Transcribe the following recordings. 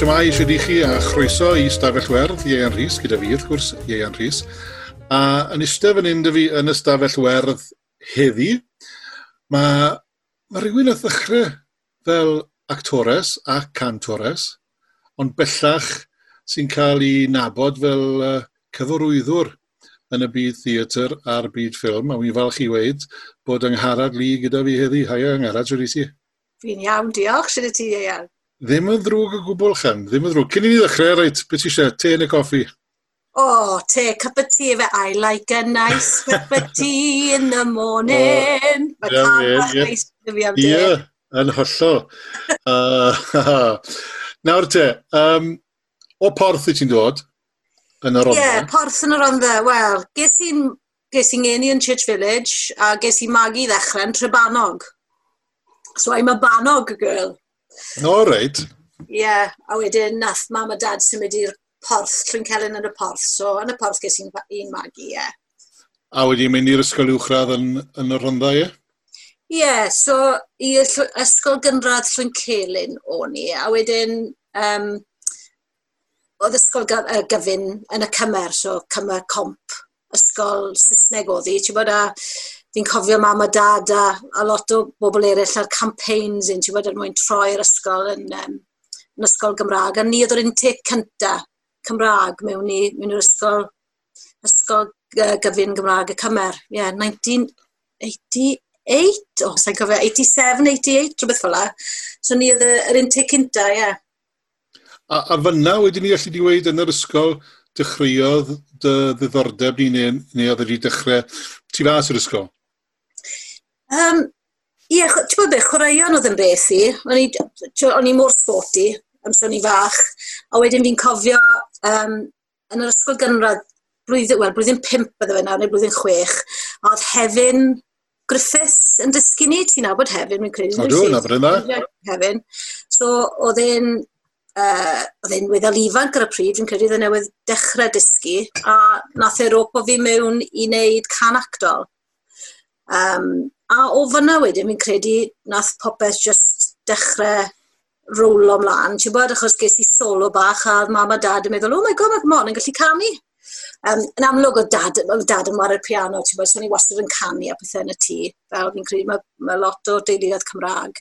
Siamai eisiau di chi a chroeso i Stafell Werdd, Ieian Rhys, gyda fi wrth gwrs, Ieian Rhys. A yn eistedd fan hyn fi yn y Stafell Werdd heddi, mae ma rhywun a ddechrau fel actores a cantores, ond bellach sy'n cael ei nabod fel uh, yn y byd theatr a'r byd ffilm, a wy'n falch i weid bod yng Ngharad Lee gyda fi heddi. Haia, Ngharad, siwr i ti? Fi'n iawn, diolch, sydd y ti, Ieian? Ddim yn ddrwg o gwbl, Chan. Ddim yn ddrwg. Cyn i ni ddechrau, reit, beth eisiau, te neu coffi? O, oh, te, cup of tea fe, I like a nice cup of tea in the morning. Mae cael bach fi am Ie, yn hollol. uh, Nawr te, um, o porth i ti'n dod yn yr Ie, yeah, porth yn yr ondda. Wel, ges i'n ges i'n geni yn Church Village a ges i magu ddechrau'n Trebanog. So I'm a Banog girl. No, reit. Ie, yeah, a wedyn nath mam a dad symud i'r porth, llwy'n celyn yn y porth, so yn y porth ges i'n un magu, ie. Yeah. A wedi mynd i'r ysgol uwchradd yn, yn y rhondda, ie? Ie, yeah, so i ysgol gynradd llwy'n celyn o'n i, a wedyn um, oedd ysgol gyfyn yn y cymer, so cymer comp, ysgol Saesneg oedd i, ti'n bod a fi'n cofio mam a dad a, a lot o bobl eraill ar campaigns un, ti'n gwybod, er mwyn troi'r ysgol yn, um, yn ysgol Gymraeg. A ni oedd yr unig cynta Cymraeg mewn, i, mewn i'r ysgol, ysgol uh, gyfun Gymraeg y Cymer. Ie, yeah, 1988, o, oh, sa'n cofio, 87, 88, rhywbeth fel la. So ni oedd yr unig cynta, ie. Yeah. A, a fyna wedyn ni allu di weid yn yr ysgol, dechreuodd dy ddiddordeb ni neu, neu oedd wedi dechrau tu fas yr ysgol? Um, ie, yeah, ti'n bod beth, chwaraeon oedd yn beth i. O'n i mor sporty, amser o'n i fach. A wedyn fi'n cofio um, yn yr ysgol gynradd, blwyddyn, wel, blwyddyn pimp bydde fe nawr, neu blwyddyn chwech, a oedd Hefyn Griffiths yn dysgu ni, ti'n nabod Hefyn, mi'n credu. Odw, na bryd yna. Hefyn. So, oedd e'n uh, oedd e'n weddol ifanc ar y pryd, fi'n credu oedd e newydd dechrau dysgu, a nath e ropo fi mewn i wneud can actol. Um, A o fyna wedyn, mi'n credu nath popeth just dechrau rowlo mlaen. Ti'n bod, achos ges i solo bach a mam a dad yn meddwl, oh my god, mae mon yn gallu canu. Um, yn amlwg o dad, o dad yn wario piano, ti'n bod, so ni wastad yn canu a pethau yn y tŷ. Fel fi'n credu mae, mae lot o deuluoedd Cymraeg.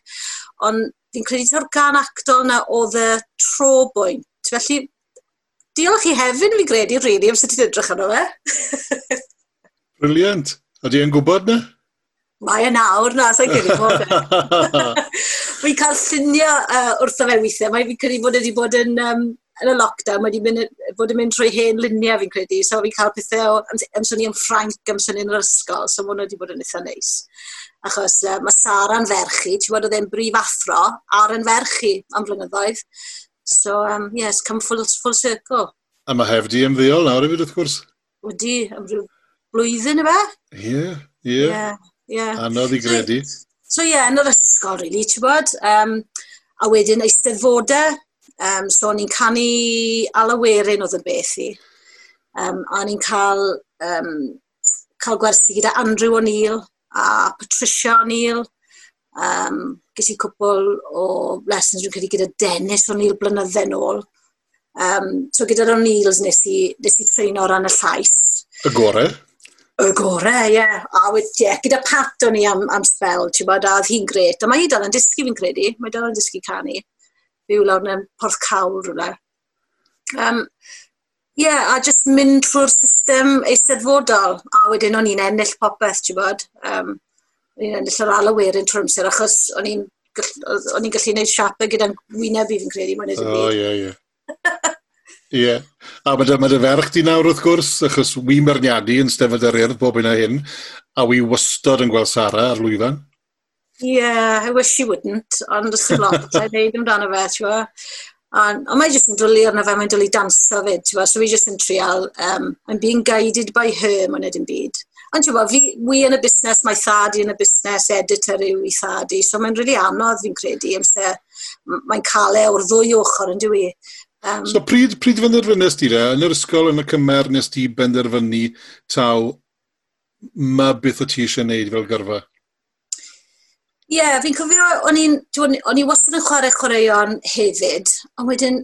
Ond fi'n credu ta'r gan actol na oedd y tro bwynt. Felly, diolch i hefyd fi'n credu, rili, really, am sut ti'n edrych arno fe. Briliant. Ydy e'n gwybod na? mae e nawr na, sa'n credu bod e. Fi'n cael llunio uh, wrtho fe weithiau, mae fi'n credu bod wedi bod yn, um, yn y lockdown, mae wedi mynd, bod yn mynd trwy hen luniau fi'n credu, so fi'n cael pethau o amsynnu am Ffranc amser ni'n yr ysgol, so mae hwnna wedi bod yn eitha neis. Achos uh, mae Sara'n ferchu, ti'n bod oedd e'n brif athro ar yn ferchu am flynyddoedd. So, um, yes, come full, full circle. A mae hefdi yn ddiol nawr i hefyd, wrth gwrs. Wedi, am rhyw blwyddyn y fe? Ie, ie. Yeah. Anodd i gredu. So ie, yeah, yn yr ysgol, really, ti'n bod? Um, a wedyn eisteddfodau. Um, so o'n i'n canu alawerin oedd yn beth i. Um, a o'n i'n cael, um, cael gwersi gyda Andrew O'Neill a Patricia O'Neill. Um, ges i cwpl o lessons rwy'n credu gyda Dennis O'Neill blynydden ôl. Um, so gyda'r O'Neills nes i, nes i treino o ran y llais. Y gore? y gore, ie. Yeah. A wedi, yeah, gyda Pat o'n i am, am spel, ti'n bod, a oedd hi'n gret. A mae hi dal yn dysgu fi'n credu, mae dal yn dysgu canu. Fyw lawr yn porth cawl rhywle. Um, ie, yeah, a just mynd trwy'r system eisteddfodol. A wedyn o'n i'n ennill popeth, ti'n bod. Um, o'n i'n ennill yr alawerin trwy'r amser, achos o'n i'n gallu gwneud siapau gyda'n wyneb i fi'n credu. O, ie, ie. Ie. Yeah. A mae dy, ma dy ferch di nawr wrth gwrs, achos wi merniadu yn stefod yr urdd bob yna hyn, a wi wystod yn gweld Sara ar lwyfan. Yeah, I wish she wouldn't, ond ys lot allai wneud amdano fe, tiwa. Ond on mae jyst yn dwlu arno fe, mae'n dwlu dansa fyd, tiwa, so fi jyst yn trial, um, I'm being guided by her, mae'n edrych yn byd. Ond ti'n fi, wi yn y busnes, mae thadi yn y busnes, editor yw i thadi, so mae'n rili really anodd fi'n credu, amser mae'n cael e o'r ddwy ochr yn dwi. Um, so pryd, pryd benderfynnes ti de? Yn yr ysgol yn y cymer nes ti benderfynu taw ma beth o ti eisiau gwneud fel gyrfa? Ie, yeah, fi'n cofio, o'n i wastad yn chwarae chwaraeon hefyd, ond wedyn,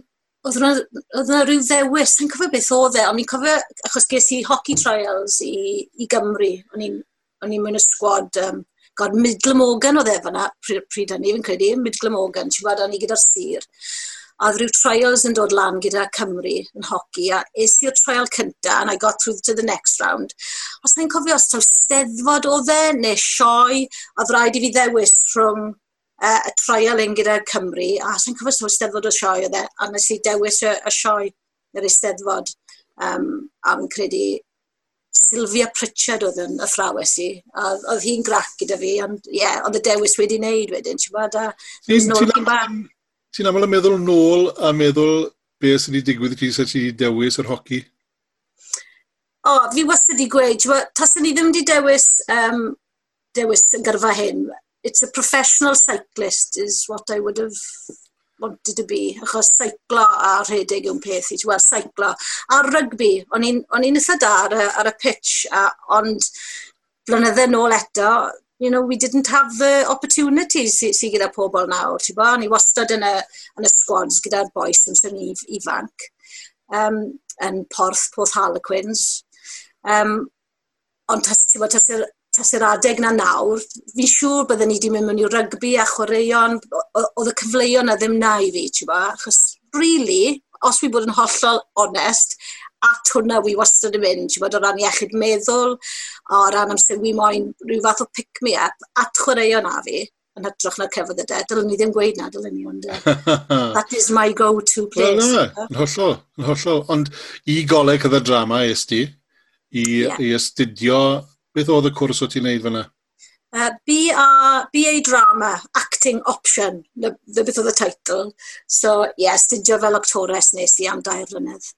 oedd yna rhyw ddewis, yn cofio beth oedd e, ond i'n cofio, achos ges i hockey trials i, i Gymru, o'n i'n mynd y sgwad, um, god, Midlam Ogan oedd e fyna, pryd, pryd hynny, fi'n credu, Midlam Ogan, ti'n gwybod, o'n i gyda'r sir. Oedd rhyw trials yn dod lan gyda Cymru yn hoci, a es i'r trial cynta, and I got through to the next round. Os na'n cofio os taw steddfod o dde, neu sioe, oedd rhaid i fi ddewis rhwng uh, y trial un gyda Cymru, a os na'n cofio os taw steddfod o sioe o dde, a nes i dewis y, y sioe, yr eisteddfod, um, a fi'n credu Sylvia Pritchard oedd yn athrawes i. Oedd hi'n grac gyda fi, ond ie, yeah, ond y dewis wedi wneud wedyn, ti'n bod? A, Ti'n ti'n aml yn meddwl nôl a meddwl beth sy'n wedi digwydd i ti sa ti dewis yr hoci? O, oh, fi wastad wedi gweud, tas ni ddim wedi dewis, um, dewis yn gyrfa hyn, it's a professional cyclist is what I would have wanted to be, achos seiclo a rhedeg yw'n peth i, ti'n gweld, seiclo. A rygbi, o'n i'n eitha da ar y, ar y pitch, a, ond blynydde nôl eto, you know, we didn't have the opportunities sy, sy gyda pobl nawr, ti'n bo? Ni wastad yn y, yn y squads gyda'r boes yn sy'n if, ifanc, um, yn Porth, Porth Harlequins. Um, ond tas, ti'n bo, tas, tas yr adeg na nawr, fi'n siŵr byddwn ni wedi mynd mewn i rygbi a chwaraeon, oedd y cyfleuon na ddim na i fi, ti'n bo? Achos, really, os fi bod yn hollol onest, at hwnna wi wastad yn mynd, ti'n bod o ran iechyd meddwl, o ran amser wi moyn rhyw fath o pick-me-up, at chwaraeo na fi, yn hytrach na'r cyfodd y de. Dylen ni ddim gweud na, dylen ni, ond that is my go-to place. Wel, na, yn hollol, yn hollol. Ond i goleg y drama es ti, i, yeah. i astudio, beth oedd y cwrs o ti'n neud fyna? Uh, BA, BA Drama, Acting Option, the, the beth oedd y teitl. So, ie, yeah, studio fel actores nes i am dair mlynedd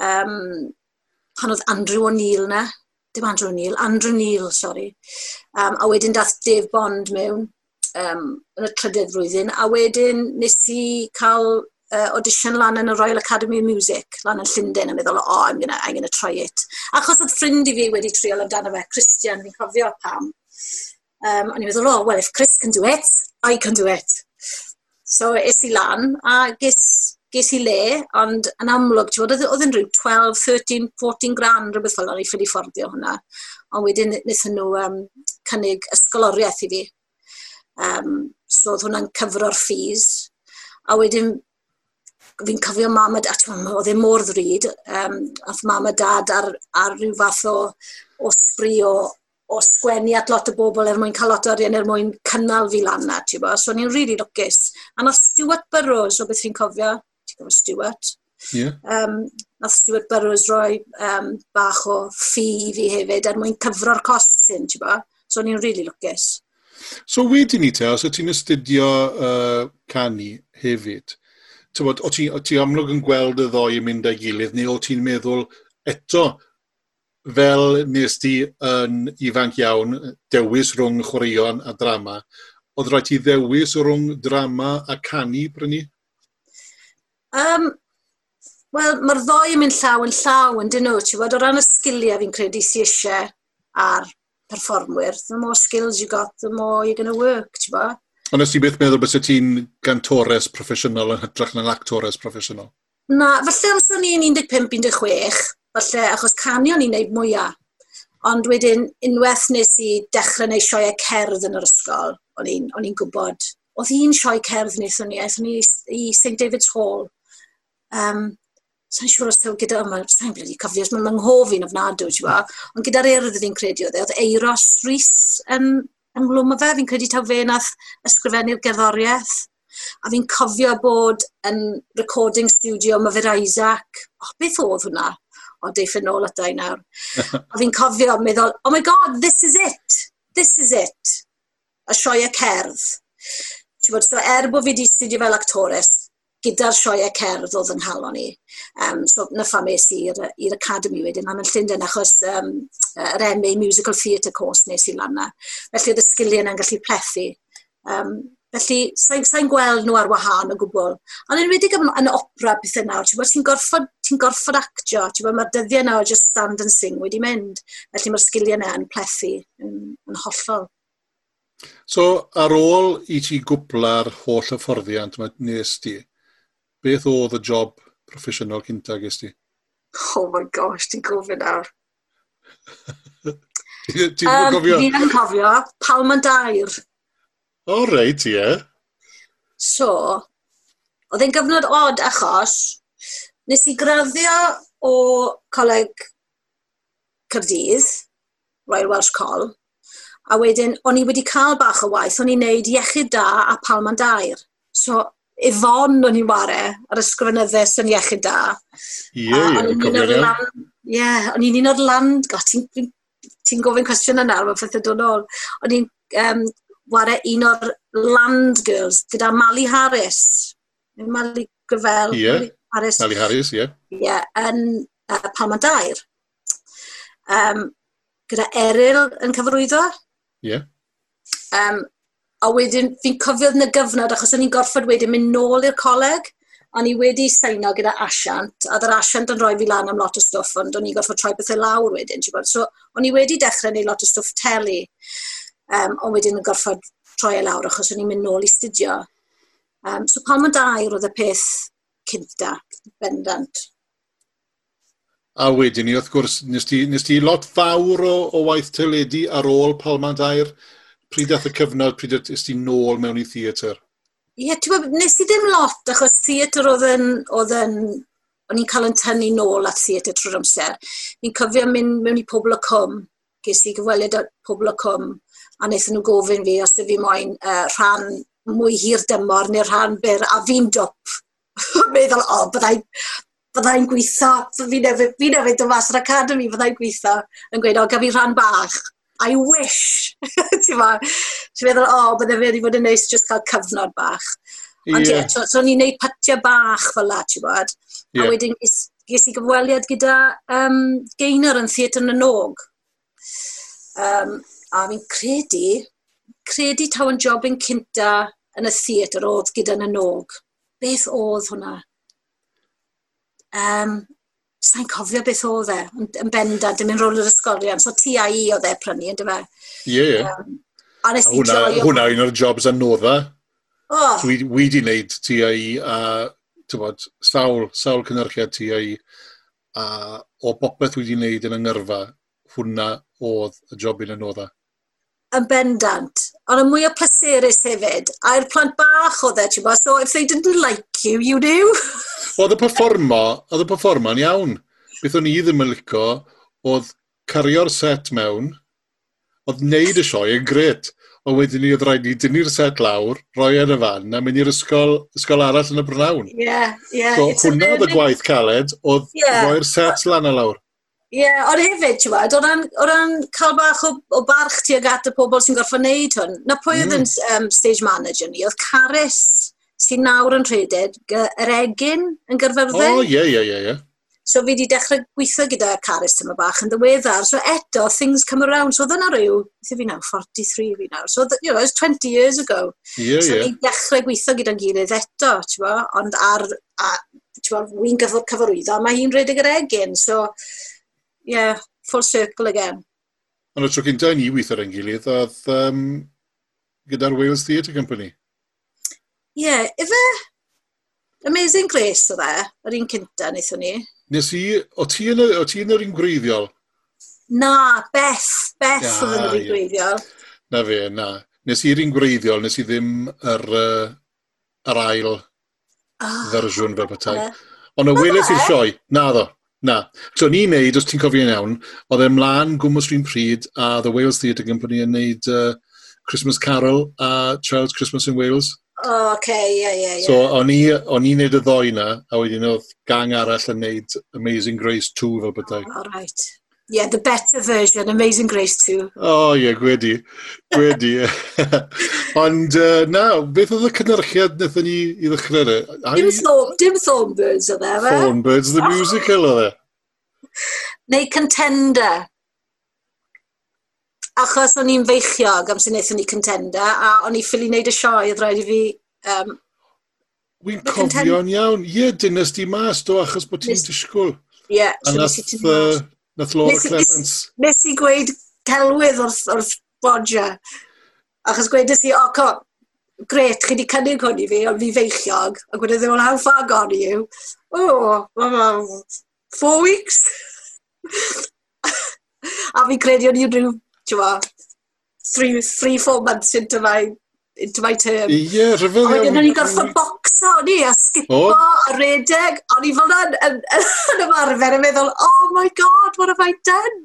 um, pan oedd Andrew O'Neill na, dim Andrew O'Neill, Andrew Neil, sori. Um, a wedyn dath Dave Bond mewn um, yn y trydydd flwyddyn, a wedyn nes i cael uh, audition lan yn y Royal Academy of Music, lan yn Llundain, a meddwl, oh, I'm gonna, I'm gonna try it. Achos oedd ffrind i fi wedi triol amdano fe, Christian, fi'n cofio pam. Um, o'n i'n meddwl, oh, well, if Chris can do it, I can do it. So, es i lan, a ges ges i le, ond yn amlwg, ti'n bod, oedd e- yn rhyw 12, 13, 14 grand, rhywbeth fel o'n i ffili fforddio hwnna. Ond wedyn wnaethon nhw um, cynnig ysgoloriaeth i fi. Um, so oedd hwnna'n cyfro'r ffys. A wedyn fi'n cofio mam a dad, oedd e mor ddryd, um, oedd mam a dad ar, ar rhyw fath o, o sbri o, o sgwennu at lot o bobl er mwyn cael lot o arian er mwyn cynnal fi lan na, ti'n bo? So, ni'n rili really lwcus. A nath Stuart Burrows, o beth fi'n cofio, efo Stuart. Yeah. Um, nath Stuart Burrows roi um, bach o ffi i fi hefyd er mwyn cyfro'r cost sy'n, ti'n bo? So ni'n really lwcus. So wedyn ni te, os ti'n astudio uh, canu hefyd, bod, o ti, o ti amlwg yn gweld y ddoi yn mynd â'i gilydd, neu o ti'n meddwl eto fel nes ti yn ifanc iawn, dewis rhwng chwaraeon a drama, oedd rhaid ti ddewis rhwng drama a canu brynu? Um, Wel, mae'r ddoi yn mynd llaw yn llaw yn dyn nhw, ti'n bod, o ran y sgiliau fi'n credu sy'n eisiau ar performwyr, the more skills you got, the more you're going to work, ti'n bod. Ond nes ti beth meddwl bys ti'n gantores proffesiynol yn hytrach na'n actores proffesiynol? Na, falle amser i'n 15-16, falle achos canio ni'n neud mwyaf. Ond wedyn, unwaith nes i dechrau neu sioe cerdd yn yr ysgol, o'n i'n gwybod. Oedd hi'n sioe cerdd wnaethon ni, aethon ni i St David's Hall, Um, sa'n siŵr os tew gyda yma, sa'n bledi cofio, mae'n fy ofnadw, ti'n wa. Ond gyda'r erdd fi'n credu oedd, e, oedd Eiros Rhys yn, ynglwm o fe, fi'n credu taw fe nath ysgrifennu'r gerddoriaeth. A fi'n cofio bod yn recording studio Myfyr Isaac. O, Oh, beth oedd hwnna? O, deiff yn ôl at nawr. a fi'n cofio, meddwl, oh my god, this is it! This is it! A sioe y cerdd. Ti'n bod, so er bod fi wedi studio fel actores, gyda'r sioeau cerdd oedd yng nghalon ni. Um, so na nyffa mes i'r Academy wedyn, am yn Llundain, achos um, yr MA Musical Theatre course nes i lan na. Felly oedd y sgiliau yna'n gallu plethu. Um, felly, sa'n sa, gweld nhw ar wahân o gwbl. Ond yn wedi yn, yn opera pethau nawr, ti'n ti gorfod, ti gorfod actio, ti'n bod mae'r dyddiau nawr just stand and sing wedi mynd. Felly mae'r sgiliau yna yn plethu, yn, yn hollol. So, ar ôl i ti gwbla'r holl hyfforddiant, mae nes ti, Beth oedd y job proffesiynol cynta ges ti? Oh my gosh, ti'n gofyn nawr. ti'n um, gofio? Fi yn cofio, palm and dair. O, oh, reit, ie. Yeah. So, oedd e'n gyfnod od achos nes i graddio o coleg Cyrdydd, Royal Welsh Col, a wedyn o'n i wedi cael bach o waith, o'n i'n neud iechyd da a palm and dair. So, Ifon o'n i'n ware ar ysgrifenyddus yn iechyd da. Ie, yeah, yeah, yeah, o'n i'n un o'r land, go, ti'n ti, gofyn cwestiwn yna, mae'n ffeth y dod ôl. O'n i'n um, ware un o'r land girls gyda Mali Harris. Mali Gryfel. Ie, yeah, Harris. Mali Harris, ie. Yeah. Ie, yeah, yn uh, Palma Dair. Um, gyda Eryl yn cyfrwyddo. Ie. Yeah. Um, A wedyn, fi'n cofio yn y gyfnod, achos o'n i'n gorfod wedyn mynd nôl i'r coleg, o'n i wedi seino gyda asiant, a dda'r asiant yn rhoi fi lan am lot o stwff, ond o'n i'n gorfod troi bethau lawr wedyn, bod? So, o'n i wedi dechrau neud lot o stwff teli, um, ond wedyn yn gorfod troi e lawr, achos o'n i'n mynd nôl i studio. Um, so, pam yn dair oedd y peth cynta, bendant. A wedyn ni, wrth gwrs, nes ti, nes ti lot fawr o, o waith teledu ar ôl Palma Dair pryd dath y cyfnod, pryd ys ti nôl mewn i theatr? Ie, yeah, ti'n gwybod, nes i ddim lot, achos theatr oedd yn, oedd yn, o'n i'n cael yn tynnu nôl at theatr trwy'r amser. Ni'n cyfio mynd mewn i pobl y cwm, ges i gyfweliad at pobl y cwm, a wnaethon nhw gofyn fi os y fi moyn uh, rhan mwy hir dymor neu rhan byr, a fi'n dwp. meddwl, o, oh, byddai, byddai'n gweithio, fi nefyd, fi nefyd yn mas yr academy, byddai'n gweithio, yn gweud, o, gaf i rhan bach. I wish, ti'n ma, ti'n meddwl, o, oh, bydde fe wedi bod yn neis just cael cyfnod bach. Ond ie, yeah. so, so ni'n neud patiau bach fel la, ti'n bod. Yeah. A wedyn ges, ges i gyfweliad gyda um, Gaynor yn Theatr yn y Nog. Um, a fi'n credu, credu taw yn job yn cynta yn y theatr oedd gyda yn y nog. Beth oedd hwnna? Um, sa'n cofio beth oedd e, yn bendant, dim yn rôl yr ysgolion, so TAE oedd e prynu, ynddo fe. Ie, ie. A hwnna i un o'r jobs anodda. Oh. So, wi, wedi wneud TAE a, tybod, sawl, sawl cynnyrchiad TAE a o bopeth wedi wneud yn yngyrfa, hwnna oedd y job yn anodda. Yn bendant ond y mwy o pleserus hefyd. A'r plant bach oedd e, ti'n bo, so if they didn't like you, you knew. oedd y performa, oedd y performo'n iawn. Beth o'n i ddim yn licio, oedd cario'r set mewn, oedd wneud y sioe yn gret O wedyn ni oedd rhaid ni dynnu'r set lawr, roi e yn y fan, a mynd i'r ysgol, ysgol arall yn y Brynawn. Ie, yeah, ie. Yeah, so hwnna oedd y gwaith caled, oedd yeah. roi'r set lan a lawr. Ie, yeah, ond hefyd, ti'n o o ran cael bach o, o barch ti ag at y pobl sy'n gorfod wneud hwn, na pwy mm. oedd yn um, stage manager ni, oedd Caris sy'n nawr yn rhedeg, yr egin yn gyrfyrddau. O, ie, ie, ie, ie. So fi wedi dechrau gweithio gyda Caris tyma bach yn ddiweddar. So eto, things come around. So oedd yna rhyw, beth fi nawr, 43 fi nawr. So, the, you know, it was 20 years ago. Ie, Yeah, so yeah. ni dechrau gweithio gyda'n gilydd eto, ti'n bo? Ond ar, a, ti'n bo, wy'n gyfod cyfarwyddo, mae hi'n rhedeg yr egin. So, yeah, full circle again. Ond y tro cynta ni weithio ar ein gilydd, oedd um, gyda'r Wales Theatre Company. Ie, yeah, efe Amazing Grace o e, yr un cynta wnaethon ni. Nes i, o ti yn, o ti yn yr un gwreiddiol? Na, Beth, Beth ja, oedd yn yr un gwreiddiol. Na fe, na. Nes i'r un gwreiddiol, nes i ddim yr, uh, yr ail oh, fersiwn fel bethau. Ond y weles i'r e. sioe, na ddo. Na. So ni'n neud, os ti'n cofio'n iawn, oedd e mlaen gwmwys rhywun pryd a The Wales Theatre Company yn neud uh, Christmas Carol a Child's Christmas in Wales. O, oh, oce, okay, ie, yeah, ie, yeah, ie. Yeah. So, o'n i, o'n i'n neud y ddoi na, a wedyn oedd gang arall yn neud Amazing Grace 2 fel bydau. O, oh, right yeah, the better version, Amazing Grace 2. Oh, ie, yeah, gwedi. Gwedi, ie. Ond, uh, na, beth oedd y cynnyrchiad wnaethon ni i ddechrau re? Dim, thorn, dim Thornbirds oedd e, fe? Thornbirds, the musical oedd e. Neu Contender. Achos o'n i'n feichiog am sy'n wnaethon ni Contender, a o'n i ffili wneud y sioe, oedd rhaid i fi um, Wy'n cofio'n iawn. Ie, yeah, dynas di mas, do, achos bod ti'n disgwyl. Ie, yeah, so nes i ti'n mas. Nath Laura nes, Clements. Nes i gweud celwydd wrth, wrth bodja. Achos gwedys i, o, co, gret, chi wedi cynnig hwn i fi, ond fi feichiog. A gwneud ddim, well, how far gone are you? Oh, well, four weeks? a fi credu o'n i rhyw, ti'n ma, three, three, four months into my, into my term. Ie, yeah, rhyfedd iawn. o'n ni'n gorfod A o'n i a skipo oh. a redeg, o'n i fel yn, yn, yn ymarfer yn meddwl, oh my god, what have I done?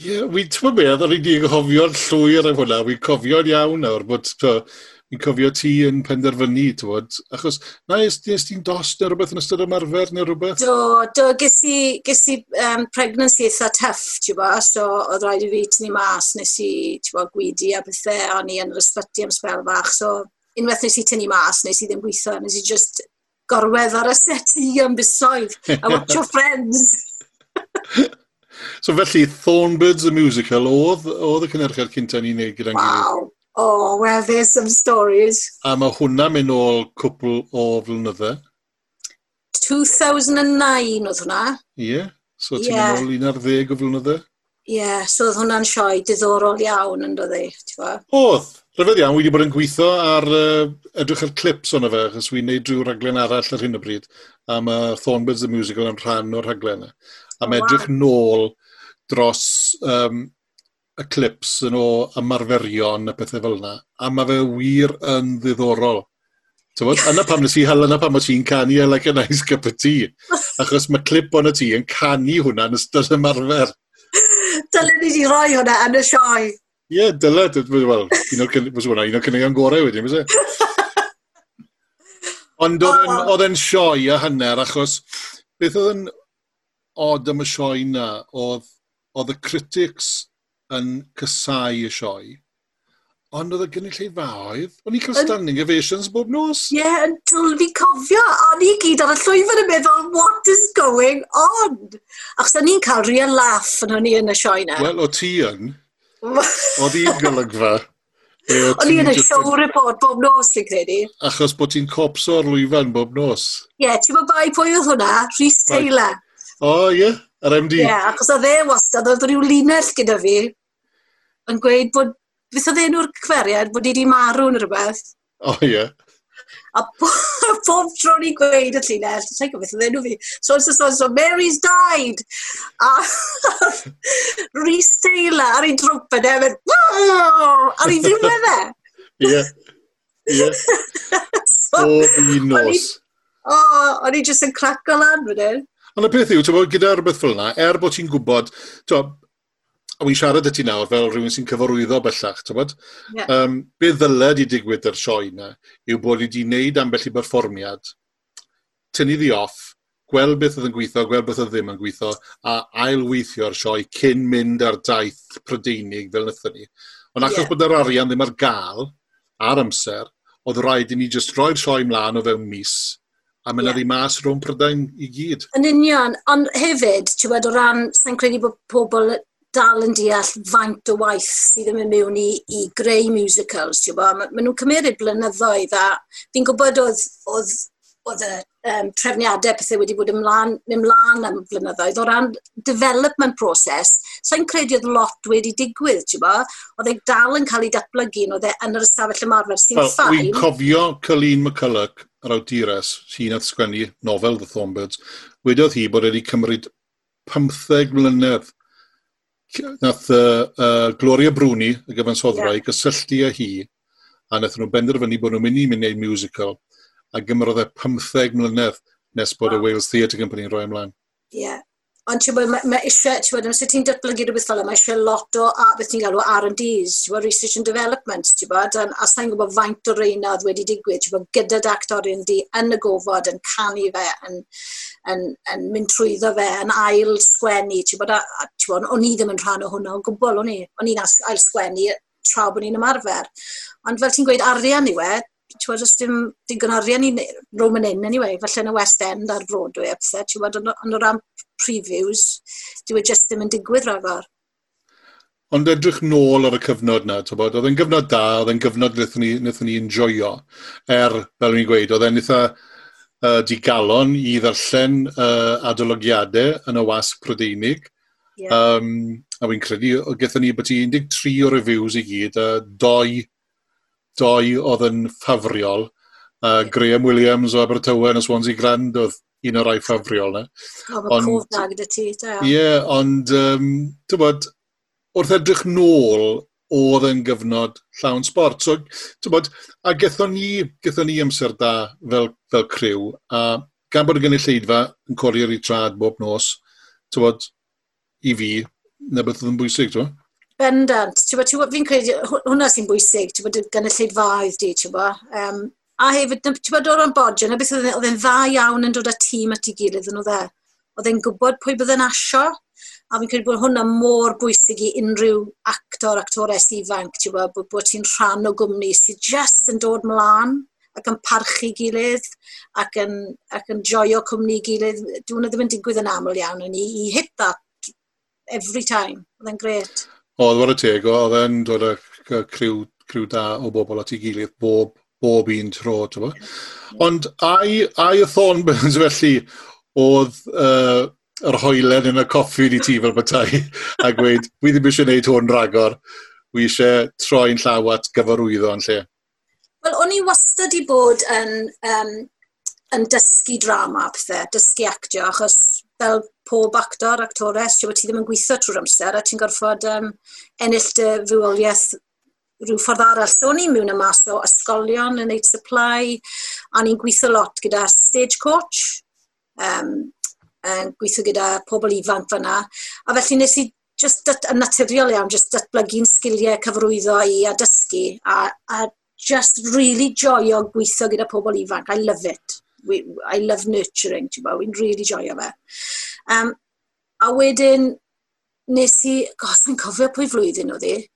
Ie, yeah, wy'n ti'n meddwl, o'n i'n nghofio'n llwyr am hwnna, wy'n cofio'n iawn nawr, bod fi'n cofio ti yn penderfynu, ti'n bod, achos na ys ti'n dos neu rhywbeth yn ystod ymarfer neu rhywbeth? Do, do, ges i, ges i um, pregnancy eitha tuff, ti'n bod, so oedd rhaid i fi tynnu mas, nes i, ti'n bod, gwydi a bethau, o'n i yn yr ysbyty am sbel fach, so unwaith nes i tynnu mas, nes i ddim gweithio, nes i just gorwedd ar y seti am busoedd a watch your friends. so felly, Thornbirds the Musical, oedd, oedd y cynnyrchiad cynta ni'n neud gyda'n wow. gilydd? Oh, well, there's some stories. A mae hwnna mynd ôl cwpl o flynydde? 2009 oedd hwnna. Ie, yeah. so ti'n yeah. ôl un ar ddeg o flynydde? Ie, yeah, so oedd hwnna'n sioi diddorol iawn yn dod i, e, ti'n Oedd, Rhyfedd iawn, wedi bod yn gweithio ar uh, edrych ar clips o'n fe, achos wy'n neud drwy raglen arall ar hyn o bryd, a mae Thornbirds the Musical yn rhan o'r rhaglen e. A mae oh, wow. nôl dros um, y clips yn o ymarferion a pethau fel yna, a mae fe wir yn ddiddorol. Tywod, yna pam nes i hel yna pam o ti'n canu I like a nice cup of tea. Achos mae clip o'n y ti yn canu hwnna yn ystod ymarfer. Dylen ni di roi hwnna yn y sioe. Ie, yeah, dyle. Wel, un o'r cynnig gorau wedyn, bys? E? Ond oedd e'n sioi a hanner, achos beth oedd yn od am y sioi na, oedd, oedd y critics yn cysau y sioi, ond oedd y gynulleidfaoedd, o'n i'n cael standing ovations bob nos. Ie, yeah, yn dwl fi cofio, o'n i gyd ar y llwyfan yn meddwl, what is going on? Achos o'n i'n cael real laugh yn hynny yn y sioe na. Wel, o ti yn. Oedd i'n golygfa. O'n i yn y show report bob nos yn credu. Achos bod ti'n copso o'r lwyfan bob nos. Ie, yeah, ti'n bod bai pwy oedd hwnna? Rhys Taylor. O, oh, ie, yeah, yr MD. Ie, yeah, achos oedd e wastad, oedd rhyw linell gyda fi yn gweud bod, beth oedd enw'r cweriad, bod i wedi marw yn rhywbeth. O, oh, ie. Yeah. A pob tro ni'n gweud y llinell, sa'n gwybod beth ydyn nhw fi. So, so, so, so, Mary's died! A Rhys Taylor ar ei drwp yn efo, ar ei ddiwedd e. Ie. Ie. Bob un nos. O, o'n i jyst yn craco lan fydyn. Ond y peth yw, er ti'n bod gyda rhywbeth fel yna, er bod ti'n gwybod, a wy'n siarad y ti nawr fel rhywun sy'n cyfarwyddo bellach, ti'n bod? Yeah. Um, be ddyle di digwydd yr sioe yna yw bod i wedi wneud ambell i berfformiad, tynnu ddi off, gweld beth oedd yn gweithio, gweld beth oedd ddim yn gweithio, a ailweithio'r sioe cyn mynd ar daith prydeinig fel wnaethon ni. Ond achos yeah. bod yr arian ddim ar gael, ar amser, oedd rhaid i ni just roi'r sioe mlaen o fewn mis, a mynd yeah. addi mas rhwng Prydain i gyd. Yn union, ond hefyd, ti'n wedi o ran, sa'n credu bod pobl dal yn deall faint o waith sydd yn mynd mewn i, i greu musicals, ti'n? Maen ma nhw'n cymryd blynyddoedd a fi'n gwybod oedd, oedd, oedd y um, trefniadau pethau wedi bod ymlaen, ymlaen am blynyddoedd o ran development process, Sa'n so credu oedd lot wedi digwydd, ti'n bod? Oedd e dal yn cael ei datblygu, oedd e yn yr ystafell ymarfer sy'n well, ffain. Wy'n cofio Colleen McCulloch, yr awdures, sy'n athsgwennu nofel The Thornbirds, wedodd hi bod wedi cymryd 15 mlynedd nath uh, uh, Gloria Bruni, y gyfansoddwraig, yeah. gysylltu â hi, a nath nhw benderfynu bod nhw'n mynd i mynd i'n musical, a gymrodd e 15 mlynedd nes bod wow. y Wales Theatre Company yn rhoi ymlaen. Ie, yeah. Ond ti'n bod, mae eisiau, ti'n bod, os ti'n datblygu rhywbeth fel yna, mae eisiau lot o, a, beth ni'n galw R&Ds, ti'n bod, Research and Development, ti'n bod, a, a sa'n gwybod faint o reina wedi digwydd, ti'n bod, gyda actorion di yn y gofod, yn canu fe, yn, yn, yn mynd trwyddo fe, yn ail sgwennu, ti'n bod, a, ti'n bod, o'n i ddim yn rhan o hwnna o gwbl, o'n i, o'n i'n ail sgwennu tra bod ni'n ymarfer. Ond fel ti'n gweud, arian i we, ti'n os dim digon arian i Roman Inn, anyway, falle yn y West End ar Broadway, a pethau, ti'n bod, ond o ran previews, dwi wedi just ddim yn digwydd rhagor. Ond edrych nôl ar y cyfnod yna, bod, oedd e'n gyfnod da, oedd e'n gyfnod wnaethon ni, wnaethon ni enjoyo, er, fel ni'n gweud, oedd e'n eitha uh, digalon i ddarllen uh, adolygiadau yn y wasg prydeinig. Yeah. Um, a wy'n credu, gaethon ni beti 13 o reviews i gyd, a uh, doi doi oedd yn ffafriol, Uh, Graham Williams o Abertawe yn y Swansea Grand oedd un o'r rai ffafriol na. O, mae cwfna gyda ti, da. Ie, yeah, ond, um, ti'n bod, wrth edrych nôl, oedd yn gyfnod llawn sport. So, ti'n bod, a gethon ni, gethon ni amser da fel, fel criw, a gan bod y gynulleidfa yn corio'r i trad bob nos, ti'n bod, i fi, na beth oedd yn bwysig, ti'n Bendant, fi'n credu, hwnna sy'n bwysig, ti'n bod, gan y lleidfaoedd di, ti'n bod. Um, a hefyd, ti'n bod, o'r bodja, na beth e, oedd e'n dda iawn yn dod â tîm at ei gilydd yn o dde. Oedd e'n gwybod pwy bydd yn asio, a fi'n credu bod hwnna mor bwysig i unrhyw actor, actores ifanc, ti'n bod, bod, bod ti'n rhan o gwmni sydd just yn dod mlaen ac yn parchu gilydd ac yn, ac yn joio cwmni gilydd. Dwi'n ddim yn digwydd yn aml iawn, yn i, i hit that every time. Oedd e'n gret. Oedd wedi teg, oedd e'n dod â criw, criw da o bobl at ei gilydd bob, bob un tro. Yeah. Ond ai, ai y thorn burns felly oedd uh, yr hoelen yn y coffi i ti fel bethau a gweud, wi ddim eisiau gwneud hwn ragor, wi eisiau troi'n llaw at gyfarwyddo yn lle? Wel, o'n i wastad i bod yn, um, yn dysgu drama pethau, dysgu actio, achos fel pob actor, actores, lle bod ti ddim yn gweithio trwy'r amser, a ti'n gorfod um, ennill dy fywoliaeth rhyw ffordd arall. So ni'n i'n mewn y mas o ysgolion yn neud supply, a ni'n gweithio lot gyda stagecoach, um, yn gweithio gyda pobl ifanc fyna, a felly nes i just dat, yn naturiol iawn, just datblygu'n sgiliau cyfrwyddo i a dysgu, a, a just really joio gweithio gyda pobl ifanc. I love it. We, I love nurturing, ti'n bo, wy'n really joio fe. Um, a wedyn, nes i, gos, yn cofio pwy flwyddyn oedd e. hi.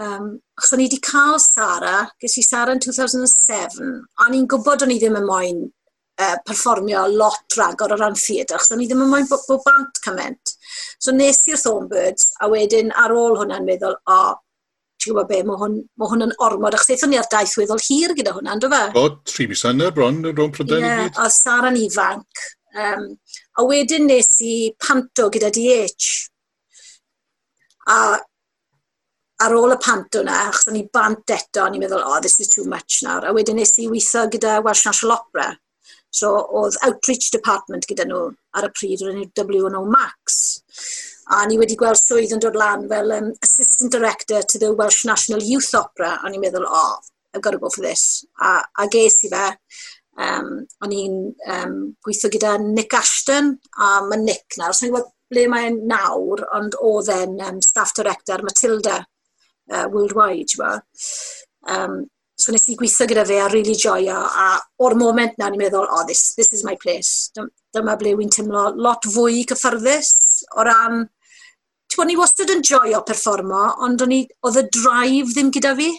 Um, achos o'n i wedi cael Sara, ges i Sara yn 2007, a ni'n gwybod o'n i ddim yn moyn uh, perfformio lot ragor o ran theatr, achos o'n i ddim yn moyn bod bo bant cyment. So nes i'r Thornbirds, a wedyn ar ôl hwnna'n meddwl, o, oh, ti'n gwybod be, mae hwn, ma hwn yn ormod, achos eithon ni ar daith weddol hir gyda hwnna, ynddo fe? O, tri mis yna bron, rhwng pryden yeah, i gyd. Ie, oedd Sara'n ifanc, um, A wedyn nes i panto gyda DH. A ar ôl y panto na, achos o'n i bant eto, o'n i'n meddwl, oh, this is too much nawr. A wedyn nes i weithio gyda Welsh National Opera. So, oedd Outreach Department gyda nhw ar y pryd, o'r WNO oh Max. A ni wedi gweld swydd yn dod lan fel um, Assistant Director to the Welsh National Youth Opera. O'n i'n meddwl, oh, I've got to go for this. A, a ges i fe. Um, o'n i'n um, gweithio gyda Nick Ashton, a mae Nick nawr, sa'n gwybod ble mae'n nawr, ond oedd e'n um, staff director Matilda uh, Worldwide, ti'n Um, so nes i gweithio gyda fe a really joio, a o'r moment na ni'n meddwl, oh, this, this is my place. Dyma ble wy'n teimlo lot fwy cyffyrddus o ran... Ti'n ni wastad yn joio performo, ond oedd y drive ddim gyda fi.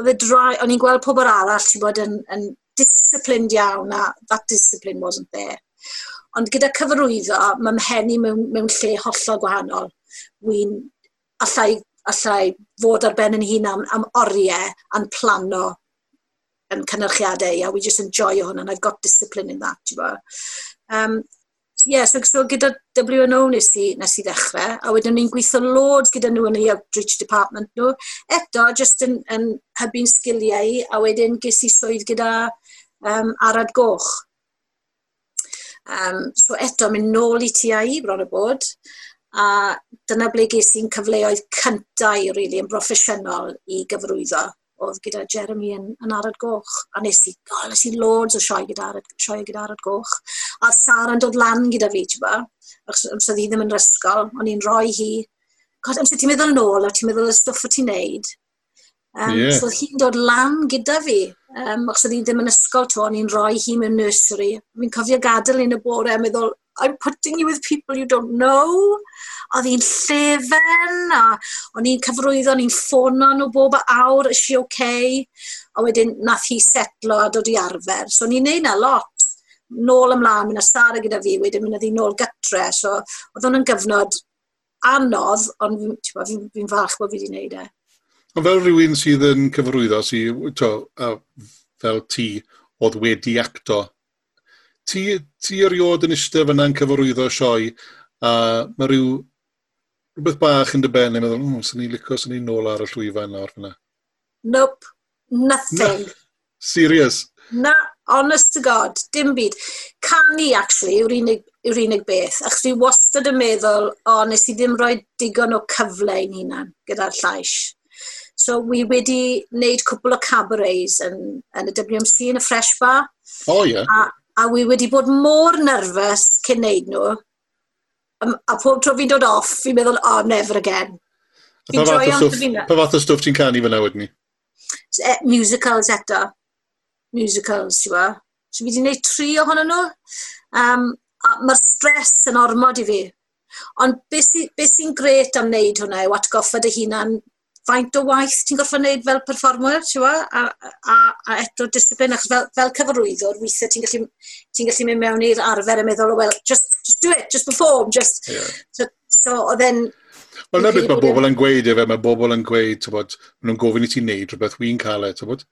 Oedd y drive, o'n i'n gweld pobl arall, ti'n bod, yn, yn disciplined iawn a that discipline wasn't there. Ond gyda cyfarwyddo, mae mhenni mewn, mewn lle hollol gwahanol. Wy'n allai, allai fod ar ben yn hun am, am oriau a'n plano yn cynnyrchiadau. A we just enjoy hwn, and I've got discipline in that, you know. Um, yeah, so, so gyda WNO nes i, nes i ddechrau, a wedyn ni'n gweithio loads gyda nhw yn y outreach department nhw. Eto, just yn, yn hybu'n sgiliau a wedyn ges i swydd gyda um, Arad Goch. Um, so eto, mynd nôl i TIE bron y bod, a dyna ble ges i'n cyfleoedd cyntaf i, really, yn broffesiynol i gyfrwyddo oedd gyda Jeremy yn, yn Arad Goch. A nes i, oh, nes i loads o sioe gyda Arad, sioe gyda Arad Goch. A Sara'n dod lan gyda fi, ti'n ba? Amser ddi ddim yn rysgol, o'n i'n rhoi hi. God, amser ti'n meddwl yn ôl, a ti'n meddwl y stwff o ti'n neud. Um, yeah. So hi'n dod lan gyda fi, um, achos oedd hi ddim yn ysgol to, o'n i'n rhoi hi mewn nursery. Fi'n cofio gadael un y bore a meddwl, I'm putting you with people you don't know. Oedd hi'n llefen, a o'n i'n cyfrwyddo, o'n i'n ffono nhw bob awr, is she okay? A wedyn nath hi setlo a dod i arfer. So o'n i'n neud na lot nôl ymlaen, mynd astara gyda fi, wedyn mynd i nôl gytre. So, oedd hwn yn gyfnod anodd, ond fi'n fi, falch bod fi wedi gwneud e. Ond fel rhywun sydd yn cyfrwyddo, sydd, to, fel ti, oedd wedi acto ti, ti eriod yn eistedd fyna'n cyfarwyddo sioe, a mae rhyw rhywbeth bach yn dy ben, yn meddwl, mmm, sy'n ni'n licio, sy'n ni'n nôl ar y llwyfan nawr fyna. Nope, nothing. Na, serious? Na, honest to God, dim byd. Canu, actually, yw'r unig, yw unig beth. Ac dwi wastad yn meddwl, o, oh, nes i ddim rhoi digon o cyfle i'n hunan gyda'r llais. So, wi wedi wneud cwbl o cabarets yn, yn y WMC yn y Fresh Bar. O, oh, ie. Yeah. A, a wi wedi bod mor nerfus cyn neud nhw, a, a pob tro fi'n dod off, fi'n meddwl, oh, never again. Pa fath o stwff ti'n canu fyna wedyn ni? Uh, musicals eto. Musicals, ti'n bo. So fi wedi gwneud tri ohonyn nhw. Um, Mae'r stres yn ormod i fi. Ond beth sy'n be sy gret am wneud hwnna yw atgoffa dy hunan faint o waith ti'n gorfod wneud fel perfformwyr, ti'n a, a, a eto disciplin, achos fel, fel cyfarwyddwr, weithiau ti'n gallu, ti gallu mynd mewn i'r arfer a meddwl, well, just, just do it, just perform, just... Yeah. So, so oedd e'n... Wel, na beth mae bobl yn gweud efe, mae bobl yn gweud, ti'n bod, maen nhw'n gofyn i ti'n neud rhywbeth, wy'n cael e, ti'n bod.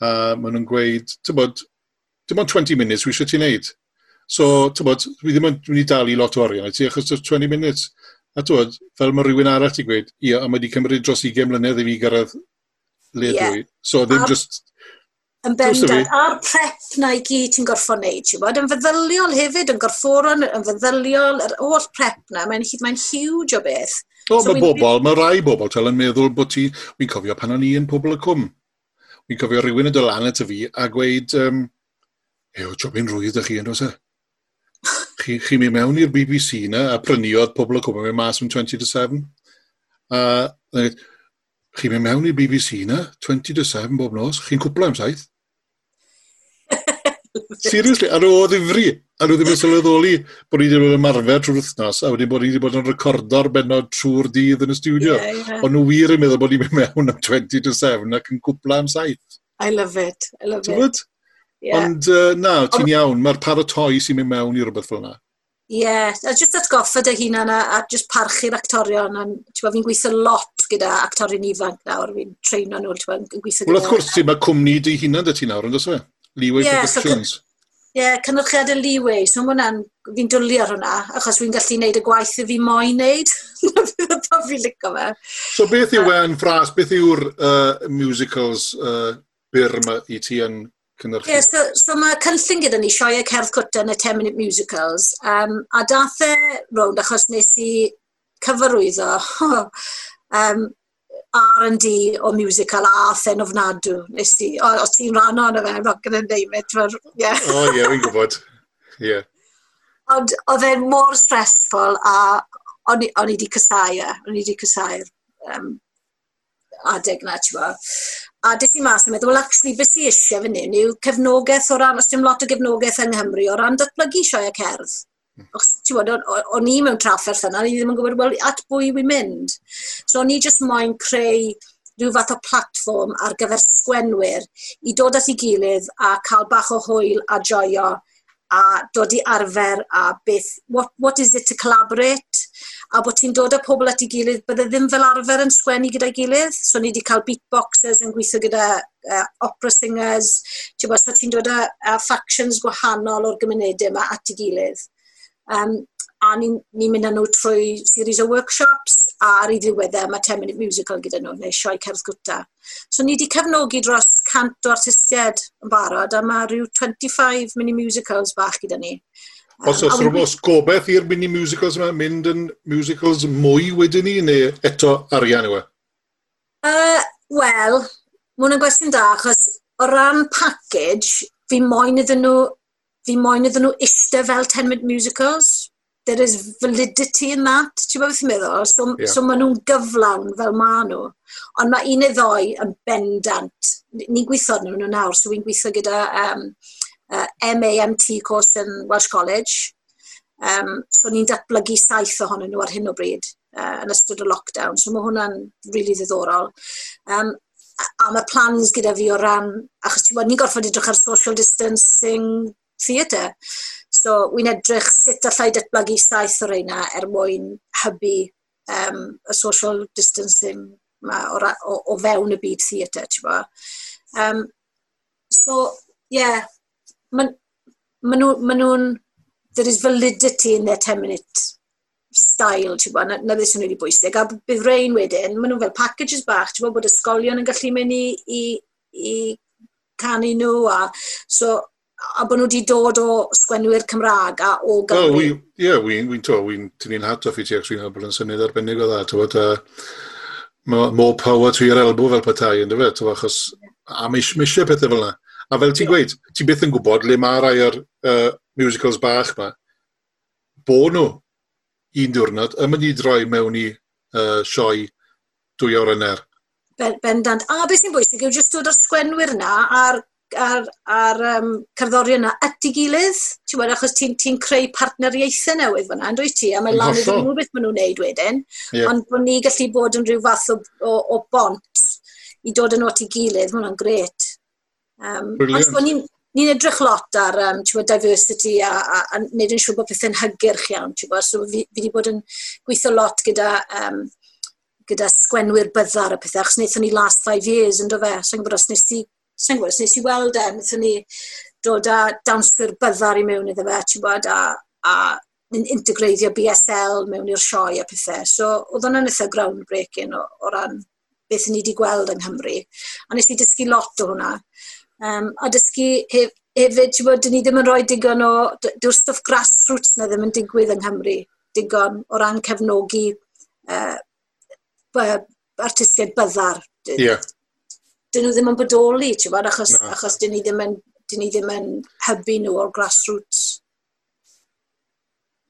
A maen nhw'n gweud, ti'n bod, dim ond 20 minutes, wy eisiau ti'n neud. So, ti'n bod, dwi ddim yn mynd i dalu lot o arian ti, achos 20 minutes. A twod, fel mae rhywun arall ti'n gweud, ia, a mae wedi cymryd dros 20 mlynedd i fi gyrraedd le yeah. dwi. So ddim just... Yn bendant, a'r prep na i gyd ti'n gorffo'n wneud, ti'n bod, yn feddyliol hefyd, yn gorfforon, yn feddyliol, yr holl prep na, mae'n mae huge o beth. O, so mae bobl, mae rai bobl tel yn meddwl bod ti, wy'n cofio pan o'n i yn pobl y cwm. Wi'n cofio rhywun yn dod lan at y fi a gweud, um, ew, jobyn rwydd ydych chi yn oes e? Chi, chi mi mewn i'r BBC na, a pryniodd pobl o cwmpa mewn mas yn 20 to 7. A chi mi mewn i'r BBC na, 20 to 7 bob nos, chi'n cwpla am saith. Seriously, ar o ddifri. A nhw ddim yn sylweddoli bod ni wedi bod yn marfer trwy'r wythnos, a wedyn bod ni wedi bod yn recordo'r benod trwy'r dydd yn y studio. Yeah, yeah. Ond nhw wir yn meddwl bod ni'n mynd mewn am 20 to 7 ac yn cwpla am saith. I love it. I love it. Yeah. Ond uh, na, ti'n iawn, mae'r paratoi sy'n mynd mewn i rhywbeth fel yna. Ie, yeah. a jyst atgoffa dy hunan a, a jyst parchu'r actorion. Fi'n gweithio lot gyda actorion ifanc nawr, fi'n treino nhw, yn gweithio gyda... Wel, wrth gwrs, ti, mae cwmni dy hunan dy ti nawr, yn dyswe? Leeway yeah, Productions. Ie, so, yeah, cynnyrchiad y Leeway, so hwnna'n, fi'n dwlu ar hwnna, achos fi'n gallu gwneud y gwaith y fi moyn wneud. pa fi'n licio fe. So beth yw e'n ffras, beth yw'r uh, musicals uh, byr yma i ti yn cynhyrchu. Yeah, so, so mae cynllun gyda ni sioe cerdd cwta yn y 10-minute musicals, um, a dath e rownd achos nes i cyfarwyddo um, R&D o musical a Athen ofnadw. Nes i, o, o ti'n rhan o'n fe, I'm not going to name it. For, yeah. O, oh, ie, yeah, fi'n gwybod. Yeah. Ond oedd e'n mor stressful a o'n i wedi cysau e, o'n i wedi cysau'r um, adeg na, ti'n bo. A des i mas yn meddwl, well, actually, beth i eisiau fan hyn yw cefnogaeth o ran, os dim lot o gefnogaeth yng Nghymru, o ran datblygu sioe cerdd. Hmm. Achos ti'n bod, o'n i mewn trafferth yna, ni ddim yn gwybod, wel, at bwy wy'n mynd. So o'n i just moyn creu rhyw fath o platform ar gyfer sgwenwyr i dod at ei gilydd a cael bach o hwyl a joio a dod i arfer a beth, what, what is it to collaborate? a bod ti'n dod â pobl at ei gilydd, bydde ddim fel arfer yn sgwennu gyda'i gilydd. So ni wedi cael beatboxers yn gweithio gyda uh, opera singers, ti'n bod, so ti'n dod â uh, factions gwahanol o'r gymunedau yma at ei gilydd. Um, a ni'n ni, ni mynd â nhw trwy series o workshops a ar ei ddiweddau mae 10 Minute Musical gyda nhw, neu sioe cerdd gwta. So ni wedi cefnogi dros cant o artistiaid yn barod a mae rhyw 25 mini musicals bach gyda ni. Os oes rhywbeth gobeith i'r mini musicals yma mynd yn musicals mwy wedyn ni, neu eto arian yw e? Uh, Wel, mae hwnna'n gwestiwn da, achos o ran package, fi moyn iddyn nhw, fi moyn iddyn nhw eistedd fel 10-minute musicals. There is validity in that, ti'n bod beth i'n meddwl? So, yeah. so maen nhw'n gyflawn fel maen nhw. Ond mae un neu ddoi yn bendant. Ni'n gweithio nhw nhw nawr, so fi'n gweithio gyda um, uh, MAMT course yn Welsh College. Um, so ni'n datblygu saith ohonyn nhw ar hyn o bryd uh, yn ystod y lockdown. So mae hwnna'n rili really ddiddorol. Um, a, a mae plans gyda fi o ran, achos ti'n bod ni'n gorfod edrych ar social distancing theatre. So wy'n edrych sut allai datblygu saith o reina er mwyn hybu um, y social distancing ma, o, o, o fewn y byd theatre, ti'n bo. Um, so, ie, yeah, maen nhw, maen nhw there is validity in their 10 minute style, ti'n bod, na, na ddys nhw'n wedi bwysig. A bydd rhain wedyn, maen nhw fel packages bach, ti'n bod bod ysgolion yn gallu mynd i, i, i canu nhw, a so, a bod nhw wedi dod o sgwenwyr Cymraeg a o Gymru. Ie, we, yeah, wy'n we, to, wy'n we, ni'n hat off i ti, ac sy'n bod yn syniad arbennig o dda, ti'n bod, more power to your elbow fel petai, ynddo fe, ti'n achos, a mae eisiau pethau fel yna. A fel ti'n gweud, ti byth yn gwybod le mae rai o'r uh, musicals bach ma, Bo nhw un diwrnod yn mynd i droi mewn i uh, sioi dwy awr yn er. Bendant. A beth sy'n bwysig yw jyst dod o'r sgwenwyr yna a'r ar, ar um, cerddorion yna at ei gilydd. Ti'n bod, achos ti'n ti creu partneriaethau newydd fyna, yn dwi ti, a mae lan iddyn nhw beth maen nhw'n neud wedyn. Yeah. Ond bod ni gallu bod yn rhyw fath o, o, o bont i dod yn ot i gilydd, mae hwnna'n gret. Um, Brilliant. Ond ni'n ni edrych lot ar um, bod, diversity a, a, a wneud yn siŵr bod pethau'n hygyrch iawn. Bod. So fi, fi wedi bod yn gweithio lot gyda um, gyda sgwenwyr byddar a pethau, achos wnaethon ni last five years yn do fe. Sa'n gwybod os nes i, sa'n gwybod os nes i weld e, wnaethon ni dod â dawnswyr byddar i mewn iddo fe, ti'n bod, a, a integreiddio BSL mewn i'r sioe a pethau. So, oedd hwnna'n eitha groundbreaking o, o ran beth ni wedi gweld yng Nghymru. A nes i dysgu lot o hwnna. Um, a dysgu hef, hefyd, ti'n bod, dyn ni ddim yn rhoi digon o, dyw'r stwff grassroots na ddim yn digwydd yng Nghymru, digon o ran cefnogi uh, artistiaid byddar. Yeah. Dyn nhw ddim yn bodoli, ti'n bod, achos, no. achos dyn ni ddim yn, dyn ni ddim yn hybu nhw o'r grassroots.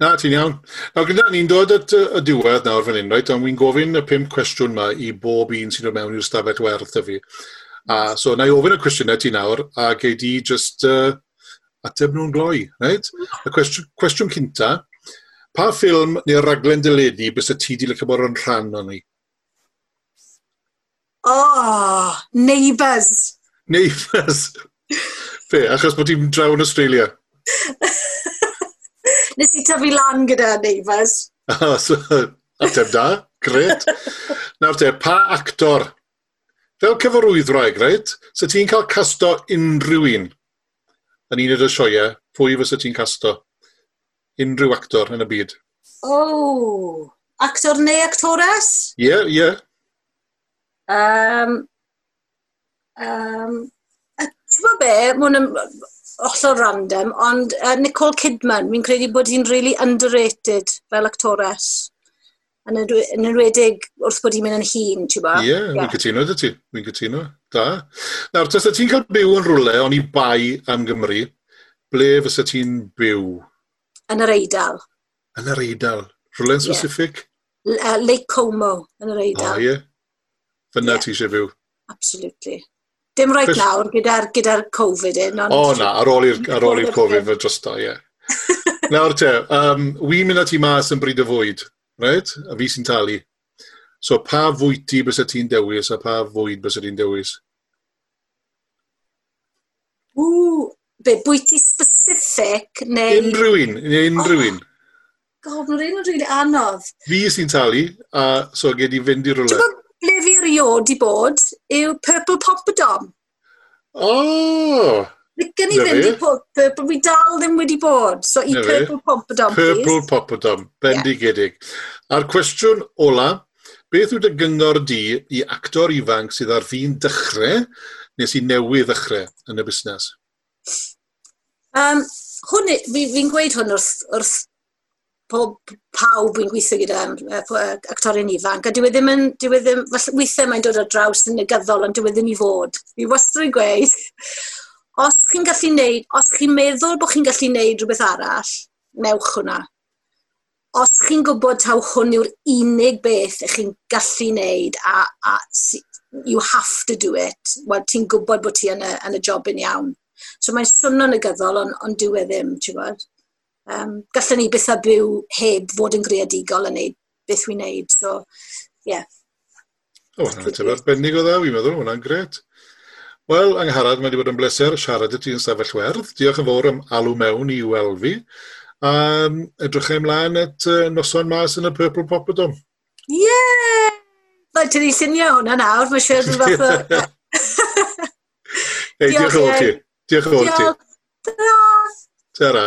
Na, ti'n iawn. Nawr gyda ni'n dod at y diwedd nawr fan hyn, right? ond wy'n gofyn y pum cwestiwn yma i bob un sy'n dod mewn i'r stafell werth y fi. A so, na i ofyn y cwestiynau ti nawr, a gei di just uh, ateb nhw'n gloi, right? Y cwestiwn, cwestiwn cynta, pa ffilm neu'r raglen dyledu bys y ti di lyco bod yn rhan o'n ni? Oh, Neighbours! Neighbours! Fe, achos bod ti'n draw yn Australia. Nes i tyfu lan gyda Neighbours. Ateb da, gret. Nawr te, pa actor Fel cyfarwyddwraig, reit? Sa ti'n cael casto unrhyw un yn un o'r sioeau, pwy fysa ti'n casto? Unrhyw actor yn y byd. Oh, actor neu actores? Ie, yeah, ie. Yeah. Um, um, Ti'n be, mae'n ollol random, ond uh, Nicole Kidman, mi'n credu bod hi'n really underrated fel actores yn enwedig wrth bod i'n mynd yn hun, ti'n bo? Ie, yeah, yeah. cytuno, dy ti. Mi'n cytuno. Da. Nawr, tas ti'n cael byw yn rhywle, o'n i bai am Gymru, ble fysa ti'n byw? Yn yr Eidal. Yn yr Eidal. Rhywle yn specific? Yeah. Uh, Lake Como, yn yr Eidal. Ah, ie. Yeah. Fyna yeah. ti eisiau byw? Absolutely. Dim rhaid Fes... nawr gyda'r gyda Covid un. O oh, na, ar ôl i'r Covid fe drosta, ie. Yeah. Nawr te, um, wi'n mynd at i mas yn bryd y fwyd. Right? A fi sy'n talu. So pa fwyty bys y ti'n dewis a pa fwyd bys y ti'n dewis? Ww, be, bwyty specific neu... Unrhyw un, unrhyw oh, un. Oh, God, mae'n rhaid yn rili anodd. Fi sy'n talu, a so gyd i fynd i rhywle. Ti'n ble fi erioed i bod yw Purple Poppadom. O! Oh. Gan i ddim di purple, fi dal ddim wedi bod. So i purple popadom, please. Purple popadom, bendigedig. Yeah. A'r cwestiwn ola, beth yw dy gyngor di i actor ifanc sydd ar fi'n dechrau neu sy'n newydd ddechrau yn y busnes? Um, hwn, fi'n fi gweud hwn wrth, wrth pob pawb yn gweithio gyda actorion ifanc, a dwi e ddim yn, dwi e ddim, weithiau mae'n dod ar draws yn negyddol, ond dwi e ddim i fod. Fi wastad yn gweud, os chi'n gallu neud, os chi'n meddwl bod chi'n gallu neud rhywbeth arall, newch hwnna. Os chi'n gwybod taw hwn yw'r unig beth ych chi'n gallu neud a, a you have to do it, wel ti'n gwybod bod ti yn y, yn y job yn iawn. So mae'n swno'n negyddol, ond on dyw e ddim, ti'n gwybod? Um, gallwn ni beth a byw heb fod yn greadigol yn neud beth wy'n neud, so, ie. Yeah. O, hwnna'n teimlo arbennig o dda, fi'n meddwl, hwnna'n gret. Wel, angharad, mae wedi bod yn bleser siarad y ti yn sefyll werth. Diolch yn fawr am alw mewn i weld fi. A Um, edrychau ymlaen at uh, noson mas yn y Purple Popodom. Ie! Yeah! Mae ti'n ei synio hwnna nawr, mae siŵr yn fath o... Ei, diolch yn fawr ti. Diolch yn fawr ti. Diolch. Ta-ra.